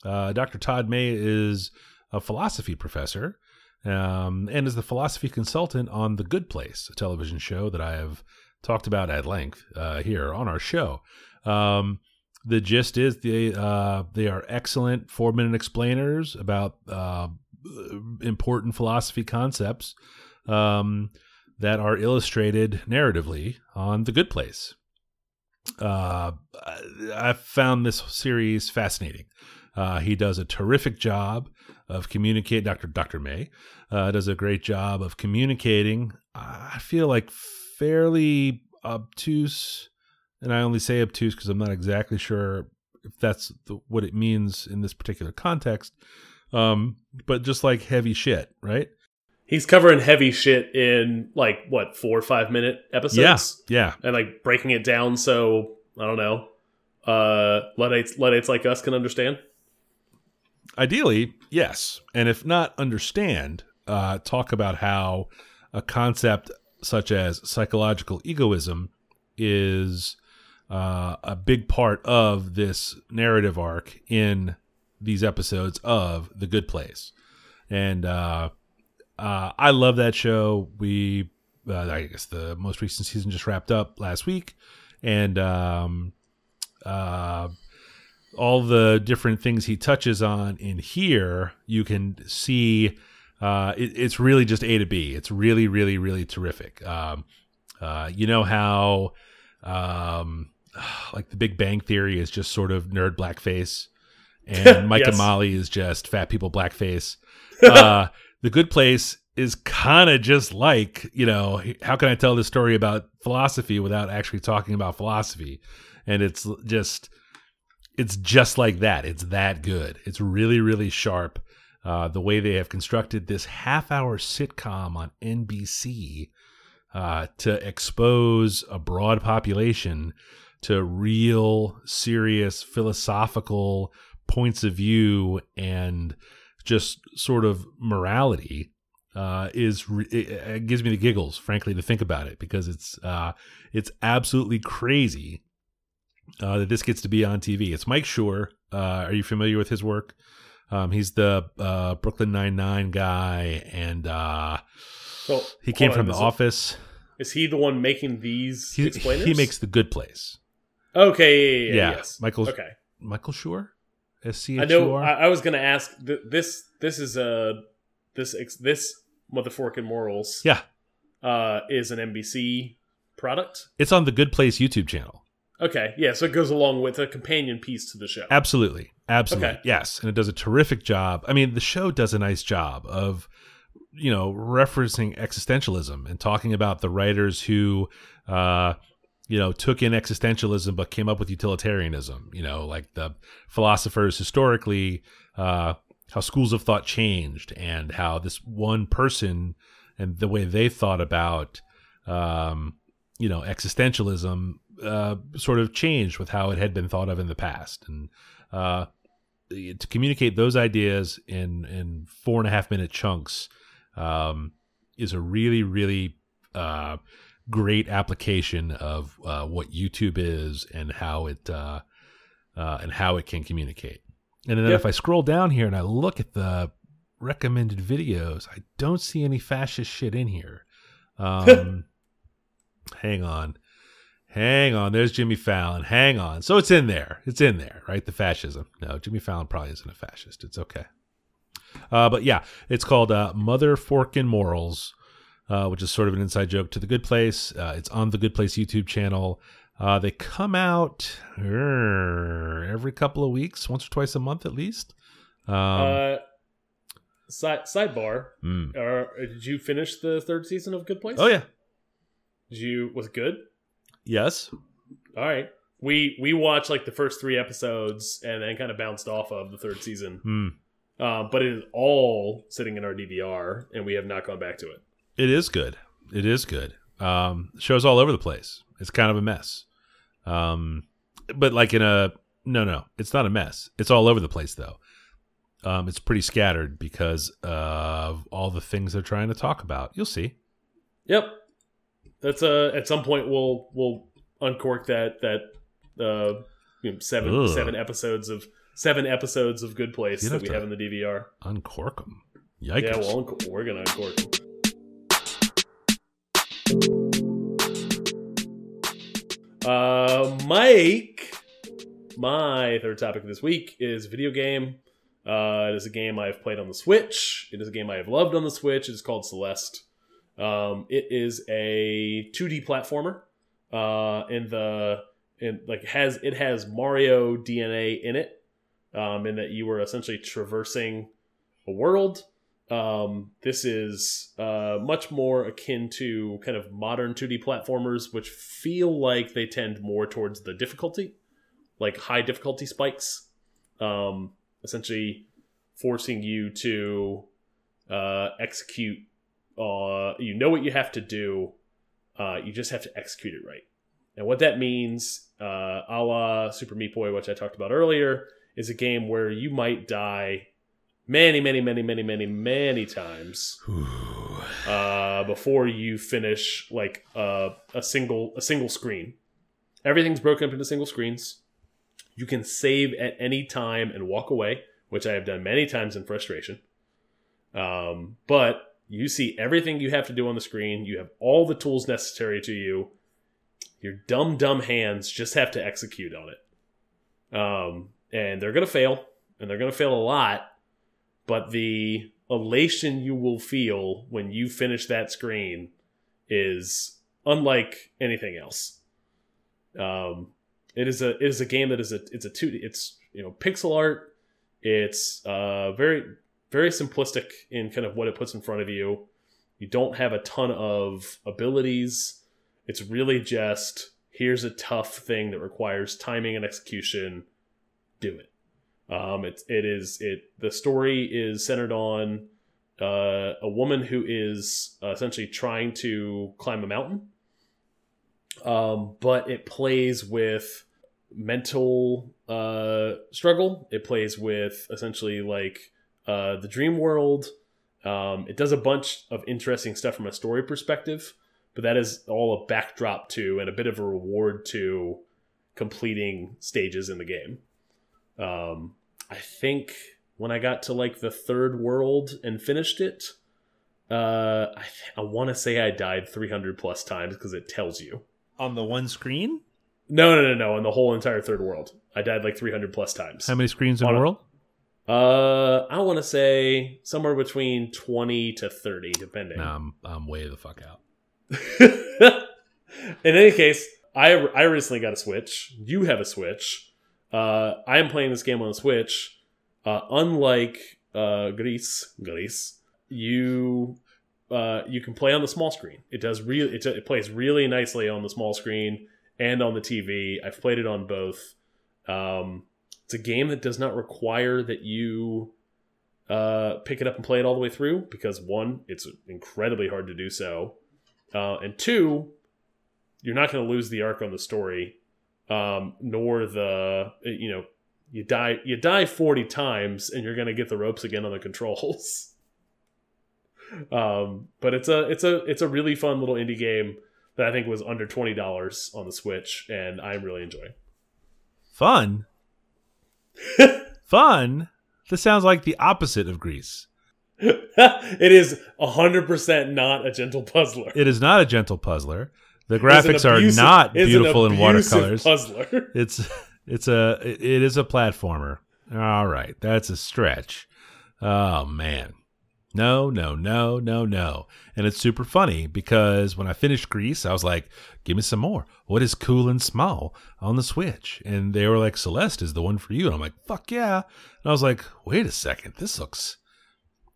Speaker 2: Uh, Dr. Todd May is a philosophy professor um, and is the philosophy consultant on The Good Place, a television show that I have talked about at length uh, here on our show. Um, the gist is they uh, they are excellent four minute explainers about uh, important philosophy concepts um, that are illustrated narratively on The Good Place. Uh, I found this series fascinating. Uh, he does a terrific job of communicating. Dr. Dr. May uh, does a great job of communicating. I feel like fairly obtuse, and I only say obtuse because I'm not exactly sure if that's the, what it means in this particular context. Um, but just like heavy shit, right?
Speaker 1: He's covering heavy shit in like what four or five minute episodes.
Speaker 2: Yeah, yeah,
Speaker 1: and like breaking it down so I don't know, uh, Luddites Luddites like us can understand.
Speaker 2: Ideally, yes, and if not understand, uh, talk about how a concept such as psychological egoism is uh, a big part of this narrative arc in these episodes of The Good Place, and uh, uh, I love that show. We, uh, I guess, the most recent season just wrapped up last week, and um, uh, all the different things he touches on in here, you can see. Uh, it, it's really just A to B. It's really, really, really terrific. Um, uh, you know how, um, like the Big Bang Theory is just sort of nerd blackface, and Mike
Speaker 1: Yes.
Speaker 2: and Molly is just fat people blackface. Uh, the Good Place is kind of just like you know how can I tell this story about philosophy without actually talking about philosophy, and it's just it's just like that. It's that good. It's really, really sharp. Uh, the way they have constructed this half hour sitcom on NBC uh, to expose a broad population to real, serious, philosophical points of view and just sort of morality uh, is re- it, gives me the giggles, frankly, to think about it because it's uh, it's absolutely crazy uh, that this gets to be on TV. It's Mike Schur. Uh, are you familiar with his work? Um, he's the uh, Brooklyn Nine Nine guy, and uh,
Speaker 1: So
Speaker 2: he came
Speaker 1: on,
Speaker 2: from The
Speaker 1: is
Speaker 2: Office.
Speaker 1: Is he the one making these
Speaker 2: He,
Speaker 1: explainers?
Speaker 2: he makes The Good Place.
Speaker 1: Okay, yeah, yeah,
Speaker 2: Yeah,
Speaker 1: yes.
Speaker 2: Michael's-
Speaker 1: Okay,
Speaker 2: Michael Schur, S C
Speaker 1: I
Speaker 2: H
Speaker 1: know. I was gonna ask th this. This is a this this motherforking morals.
Speaker 2: Yeah,
Speaker 1: uh, is an NBC product.
Speaker 2: it's on the Good Place YouTube channel.
Speaker 1: Okay, yeah, so it goes along with a companion piece to the show.
Speaker 2: Absolutely. Absolutely.
Speaker 1: Okay.
Speaker 2: Yes. And it does a terrific job. I mean, the show does a nice job of, you know, referencing existentialism and talking about the writers who, uh, you know, took in existentialism but came up with utilitarianism. You know, like the philosophers historically, uh, how schools of thought changed and how this one person and the way they thought about, um, you know, existentialism uh, sort of changed with how it had been thought of in the past. And uh, to communicate those ideas in in four and a half minute chunks um, is a really really uh, great application of uh, what YouTube is and how it uh, uh, and how it can communicate. And then
Speaker 1: Yep.
Speaker 2: if I scroll down here and I look at the recommended videos, I don't see any fascist shit in here. Um, hang on. Hang on. There's Jimmy Fallon. Hang on. So it's in there. It's in there, right? The fascism. No, Jimmy Fallon probably isn't a fascist. It's okay. Uh, but yeah, it's called uh, Mother Forkin Morals uh, which is sort of an inside joke to The Good Place. Uh, it's on The Good Place YouTube channel. Uh, they come out er, every couple of weeks, once or twice a month at least. Um,
Speaker 1: uh, side sidebar.
Speaker 2: mm.
Speaker 1: Uh, did you finish the third season of Good Place?
Speaker 2: Oh yeah,
Speaker 1: Did you was it good?
Speaker 2: Yes.
Speaker 1: All right. We we watched like the first three episodes and then kind of bounced off of the third season.
Speaker 2: Mm.
Speaker 1: Um, but it is all sitting in our DVR, and we have not gone back to it.
Speaker 2: It is good. It is good. Um, show's all over the place. It's kind of a mess. Um, but like in a no, no, it's not a mess. It's all over the place though. Um, it's pretty scattered because of all the things they're trying to talk about. You'll see.
Speaker 1: Yep. That's uh at some point we'll we'll uncork that that uh you know, seven
Speaker 2: Ugh.
Speaker 1: seven episodes of seven episodes of Good Place
Speaker 2: You'd
Speaker 1: that
Speaker 2: have
Speaker 1: we have in the DVR.
Speaker 2: Uncork them. Yikes.
Speaker 1: Yeah, well, we're gonna uncork. them. Uh, Mike, my third topic this week is video game. Uh, it is a game I've played on the Switch. It is a game I have loved on the Switch. It is called Celeste. Um, it is a 2D platformer. Uh, in the in like has it has Mario DNA in it. Um, in that you were essentially traversing a world. Um, this is uh, much more akin to kind of modern 2D platformers, which feel like they tend more towards the difficulty, like high difficulty spikes, um, essentially forcing you to uh, execute. Uh, you know what you have to do, uh, you just have to execute it right. And what that means, uh, a la Super Meat Boy, which I talked about earlier, is a game where you might die many, many, many, many, many, many times uh, before you finish like uh, a single a single screen. Everything's broken up into single screens. You can save at any time and walk away, which I have done many times in frustration. Um, but you see everything you have to do on the screen. You have all the tools necessary to you. Your dumb, dumb hands just have to execute on it. Um, and they're going to fail, and they're going to fail a lot but the elation you will feel when you finish that screen is unlike anything else. Um, it is a it is a game that is a it's a two it's you know pixel art. It's uh very very simplistic in kind of what it puts in front of you. You don't have a ton of abilities. It's really just here's a tough thing that requires timing and execution. Do it. Um, it it is it the story is centered on uh, a woman who is uh, essentially trying to climb a mountain, um, but it plays with mental uh, struggle. It plays with essentially like uh, the dream world. Um, it does a bunch of interesting stuff from a story perspective, but that is all a backdrop to and a bit of a reward to completing stages in the game. Um, I think when I got to like the third world and finished it, uh, I, I want to say I died 300 plus times because it tells you.
Speaker 2: On the one screen?
Speaker 1: No, no, no, no. In the whole entire third world, I died like 300 plus times.
Speaker 2: How many screens in
Speaker 1: On
Speaker 2: the
Speaker 1: a-
Speaker 2: world?
Speaker 1: Uh, I want to say somewhere between 20 to 30, depending.
Speaker 2: No, I'm, I'm way the fuck out.
Speaker 1: In any case, I I recently got a Switch. You have a Switch. Uh, I am playing this game on the Switch. Uh, unlike uh, Gris, Gris, you uh, you can play on the small screen. It does real. It, it plays really nicely on the small screen and on the TV. I've played it on both. Um, it's a game that does not require that you uh, pick it up and play it all the way through because one, it's incredibly hard to do so, uh, and two, you're not going to lose the arc on the story, um, nor the you know you die you die 40 times and you're going to get the ropes again on the controls. um, but it's a it's a it's a really fun little indie game that I think was under twenty dollars on the Switch, and I'm really enjoying.
Speaker 2: Fun? Fun? This sounds like the opposite of Gris.
Speaker 1: it is hundred percent not a gentle puzzler.
Speaker 2: It is not a gentle puzzler. The
Speaker 1: It is an
Speaker 2: graphics are not
Speaker 1: it is an
Speaker 2: beautiful in watercolors.
Speaker 1: Puzzler.
Speaker 2: It's it's a it is a platformer. All right, that's a stretch. Oh man. No, no, no, no, no. And it's super funny because when I finished Gris, I was like, give me some more. What is cool and small on the Switch? And they were like, Celeste is the one for you. And I'm like, fuck yeah. And I was like, wait a second. This looks.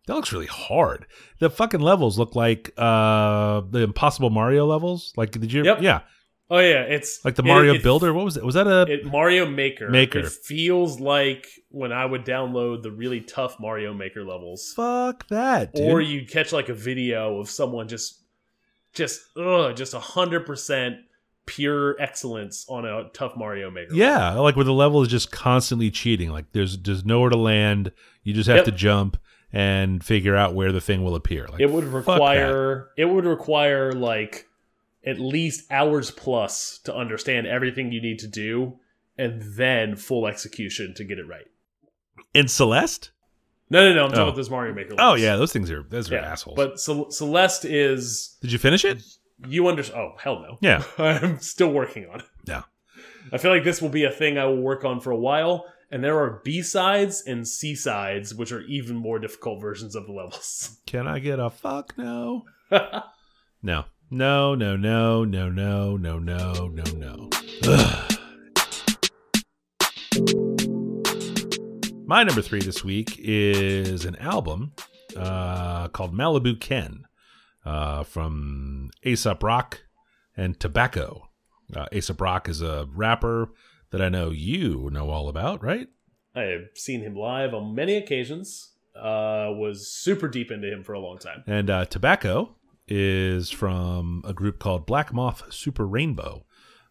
Speaker 2: That looks really hard. The fucking levels look like uh the Impossible Mario levels. Like, did you?
Speaker 1: Yep.
Speaker 2: Yeah,
Speaker 1: Oh yeah, it's
Speaker 2: like the Mario
Speaker 1: it-
Speaker 2: Builder. What was it? Was that a?
Speaker 1: It Mario Maker.
Speaker 2: Maker.
Speaker 1: It feels like when I would download the really tough Mario Maker levels,
Speaker 2: fuck that, dude.
Speaker 1: or you'd catch like a video of someone just, just ugh, just a hundred percent pure excellence on a tough Mario Maker.
Speaker 2: Yeah, like where the level is just constantly cheating. Like there's there's nowhere to land. You just have
Speaker 1: Yep.
Speaker 2: to jump and figure out where the thing will appear. Like
Speaker 1: it would require it would require like at least hours plus to understand everything you need to do, and then full execution to get it right.
Speaker 2: in Celeste.
Speaker 1: No, no, no. I'm talking
Speaker 2: Oh.
Speaker 1: about this Mario Maker.
Speaker 2: Oh yeah, those things are those are
Speaker 1: yeah.
Speaker 2: assholes.
Speaker 1: But Cel- Celeste is
Speaker 2: Did you finish it?
Speaker 1: you understand? Oh hell no.
Speaker 2: Yeah.
Speaker 1: I'm still working on it.
Speaker 2: Yeah.
Speaker 1: I feel like this will be a thing I will work on for a while. And there are B sides and C sides, which are even more difficult versions of the levels.
Speaker 2: Can I get a fuck no? No. No, no, no, no, no, no, no, no, no. Ugh. My number three this week is an album uh, called Malibu Ken uh, from Aesop Rock and Tobacco. Uh, Aesop Rock is a rapper that I know you know all about, right?
Speaker 1: I have seen him live on many occasions. Uh, was super deep into him for a long time.
Speaker 2: And uh, Tobacco is from a group called Black Moth Super Rainbow.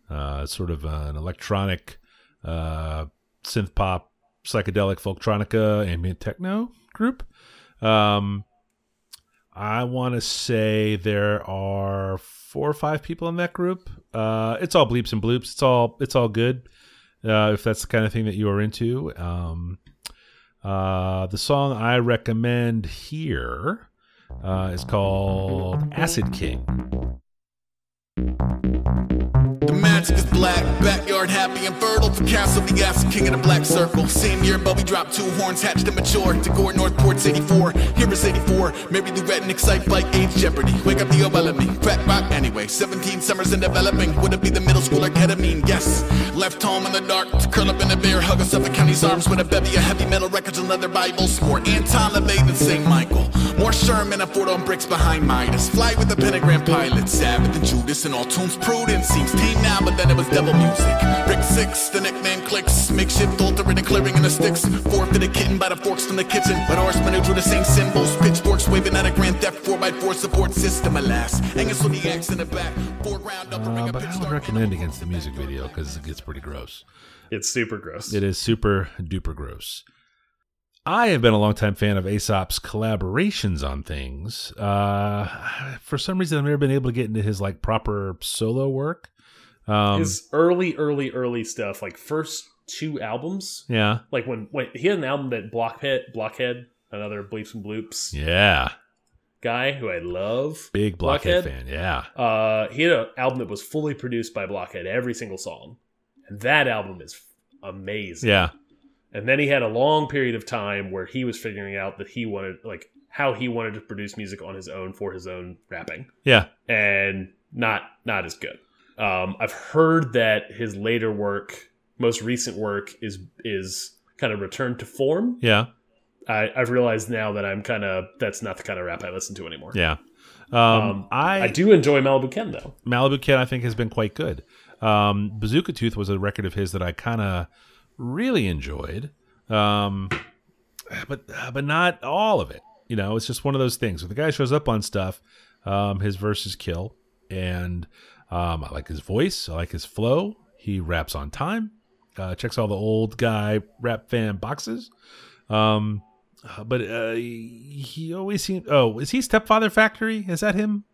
Speaker 2: Uh, sort of an electronic uh, synth pop, psychedelic folktronica, ambient techno group. Um, I want to say there are four or five people in that group. Uh, it's all bleeps and bloops. It's all it's all good. Uh, if that's the kind of thing that you are into. Um, uh, the song I recommend here uh, is called Acid King.
Speaker 5: Magic is black, backyard happy and fertile. For Castle, the acid king of the black circle. Same year, Bubby dropped two horns, hatched and matured. To Gore, Northport's 84. Here is 84. Maybe the red and excite bike, age jeopardy. Wake up the old me. Crack rock anyway. 17 summers in developing. Would it be the middle schooler ketamine? Yes. Left home in the dark to curl up in a bear, hug a Suffolk County's arms with a bevy of heavy metal records and leather Bibles. More Anton LaVey than St. Michael. More Sherman and Ford on bricks behind Midas. Fly with the pentagram pilot. Sabbath and Judas and all tunes prudent. Seems tame now, but then it was devil music. Brick six, the nickname clicks. Makeshift altering and clearing in the sticks. Forfeited kitten by the forks from the kitchen. But horsemen who drew the same symbols. Pitchforks waving at a grand theft 4x4 support system, alas. Hanging so the axe in the back. Foreground up,
Speaker 2: Uh, but I would recommend against the music video because it gets pretty gross.
Speaker 1: It's super gross.
Speaker 2: It is super duper gross. I have been a longtime fan of Aesop's collaborations on things. Uh, for some reason, I've never been able to get into his like proper solo work. Um,
Speaker 1: His early, early, early stuff, like first two albums,
Speaker 2: yeah,
Speaker 1: like when, when he had an album that Blockhead, Blockhead, another Bleeps and Bloops
Speaker 2: yeah,
Speaker 1: guy who I love.
Speaker 2: big Blockhead,
Speaker 1: Blockhead?
Speaker 2: fan. Yeah,
Speaker 1: Uh, he had an album that was fully produced by Blockhead, every single song, and that album is amazing.
Speaker 2: yeah,
Speaker 1: And then he had a long period of time where he was figuring out that he wanted, like, how he wanted to produce music on his own for his own rapping,
Speaker 2: yeah.
Speaker 1: and not not as good. Um, I've heard that his later work, most recent work, is is kind of returned to form.
Speaker 2: Yeah,
Speaker 1: I, I've realized now that I'm kind of that's not the kind of rap I listen to anymore.
Speaker 2: yeah. Um,
Speaker 1: Um,
Speaker 2: I,
Speaker 1: I do enjoy Malibu Ken though.
Speaker 2: Malibu Ken I think, has been quite good. Um, Bazooka Tooth was a record of his that I kind of really enjoyed, um, but but not all of it. You know, it's just one of those things. When the guy shows up on stuff, um, his verses kill, and um, I like his voice. I like his flow. He raps on time. Uh, checks all the old guy rap fan boxes. Um, uh, but uh, he, always seems. Oh, is he Stepfather Factory? Is that him?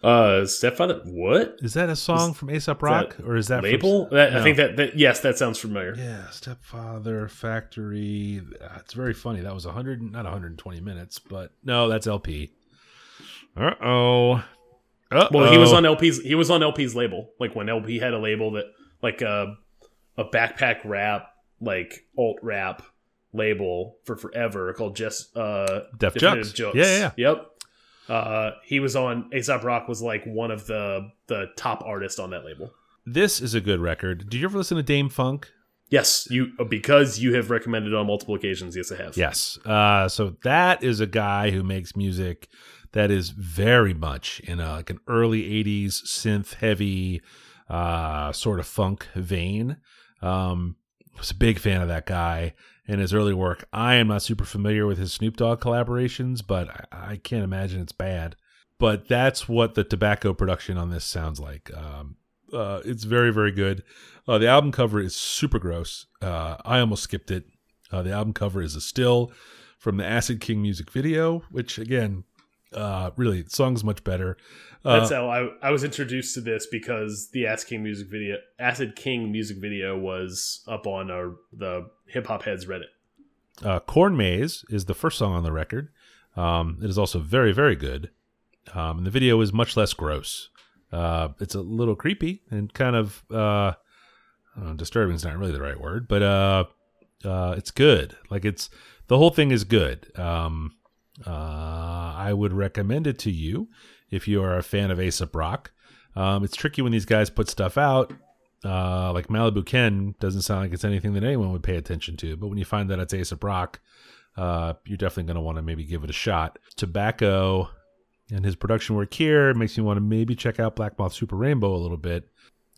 Speaker 1: Uh, Stepfather, what
Speaker 2: Is that a song from Aesop Rock,
Speaker 1: that
Speaker 2: or is that from-
Speaker 1: label? That,
Speaker 2: No.
Speaker 1: I think that, that yes, that sounds familiar.
Speaker 2: yeah, Stepfather Factory. Uh, It's very funny. That was a hundred, not 120 minutes, but no, that's El-P. Uh oh.
Speaker 1: Well, he was on El-P's. He was on El-P's label. Like when El-P had a label that, like a, a backpack rap, like alt rap, label for forever called just uh
Speaker 2: Def
Speaker 1: Definitive
Speaker 2: Jux. Yeah, yeah, yeah.
Speaker 1: Yep. Uh, he was on Aesop Rock was like one of the the top artists on that label.
Speaker 2: This is a good record. Did you ever listen to Dâm-Funk?
Speaker 1: Yes, you because you have recommended on multiple occasions. Yes, I have.
Speaker 2: Yes. Uh, so that is a guy who makes music that is very much in a, like an early 80s synth heavy uh, sort of funk vein. Um, was a big fan of that guy and his early work. I am not super familiar with his Snoop Dogg collaborations, but I, I can't imagine it's bad. But that's what the tobacco production on this sounds like. Um, uh, it's very, very good. Uh, the album cover is super gross. Uh, I almost skipped it. Uh, the album cover is a still from the Acid King music video, which again, uh, really, the song's much better. Uh,
Speaker 1: That's how I, I was introduced to this because the Acid King music video, Acid King music video, was up on our, the Hip Hop Heads Reddit.
Speaker 2: uh, Corn Maze is the first song on the record. Um, it is also very, very good. Um, and the video is much less gross. Uh, it's a little creepy and kind of uh, I don't know, disturbing is not really the right word, but uh, uh, it's good. Like it's the whole thing is good. Um, uh, I would recommend it to you if you are a fan of Aesop Rock. Um, it's tricky when these guys put stuff out. Uh, like Malibu Ken doesn't sound like it's anything that anyone would pay attention to, but when you find that it's Aesop Rock, uh, you're definitely going to want to maybe give it a shot. Tobacco and his production work here makes me want to maybe check out Black Moth Super Rainbow a little bit.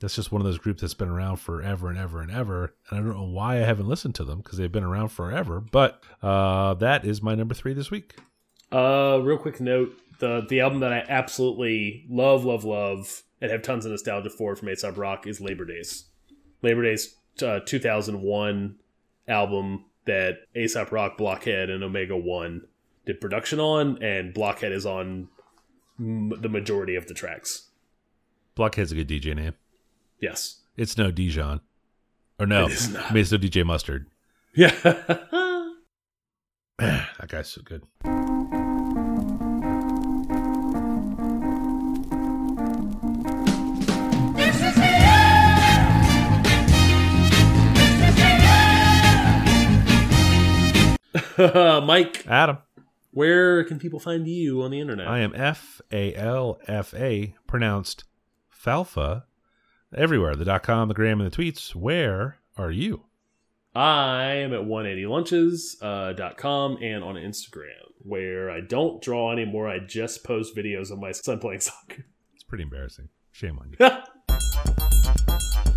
Speaker 2: That's just one of those groups that's been around forever and ever and ever. And I don't know why I haven't listened to them because they've been around forever. But uh, that is my number three this week.
Speaker 1: Uh, real quick note: the the album that I absolutely love, love, love, and have tons of nostalgia for from Aesop Rock is Labor Days. Labor Days, uh, 2001 album that Aesop Rock, Blockhead, and Omega One did production on, and Blockhead is on m the majority of the tracks.
Speaker 2: Blockhead's a good DJ name.
Speaker 1: Yes.
Speaker 2: It's no Dijon. Or no,
Speaker 1: It is not.
Speaker 2: I mean, it's no DJ Mustard.
Speaker 1: Yeah.
Speaker 2: that guy's so good.
Speaker 1: Mike,
Speaker 2: Adam.
Speaker 1: where can people find you on the internet?
Speaker 2: I am F A L F A, pronounced Falfa, everywhere. The dot com, the gram, and the tweets. Where are you?
Speaker 1: I am at 180lunches.com uh, dot com and on Instagram, where I don't draw anymore. I just post videos of my son playing soccer.
Speaker 2: It's pretty embarrassing. Shame on you.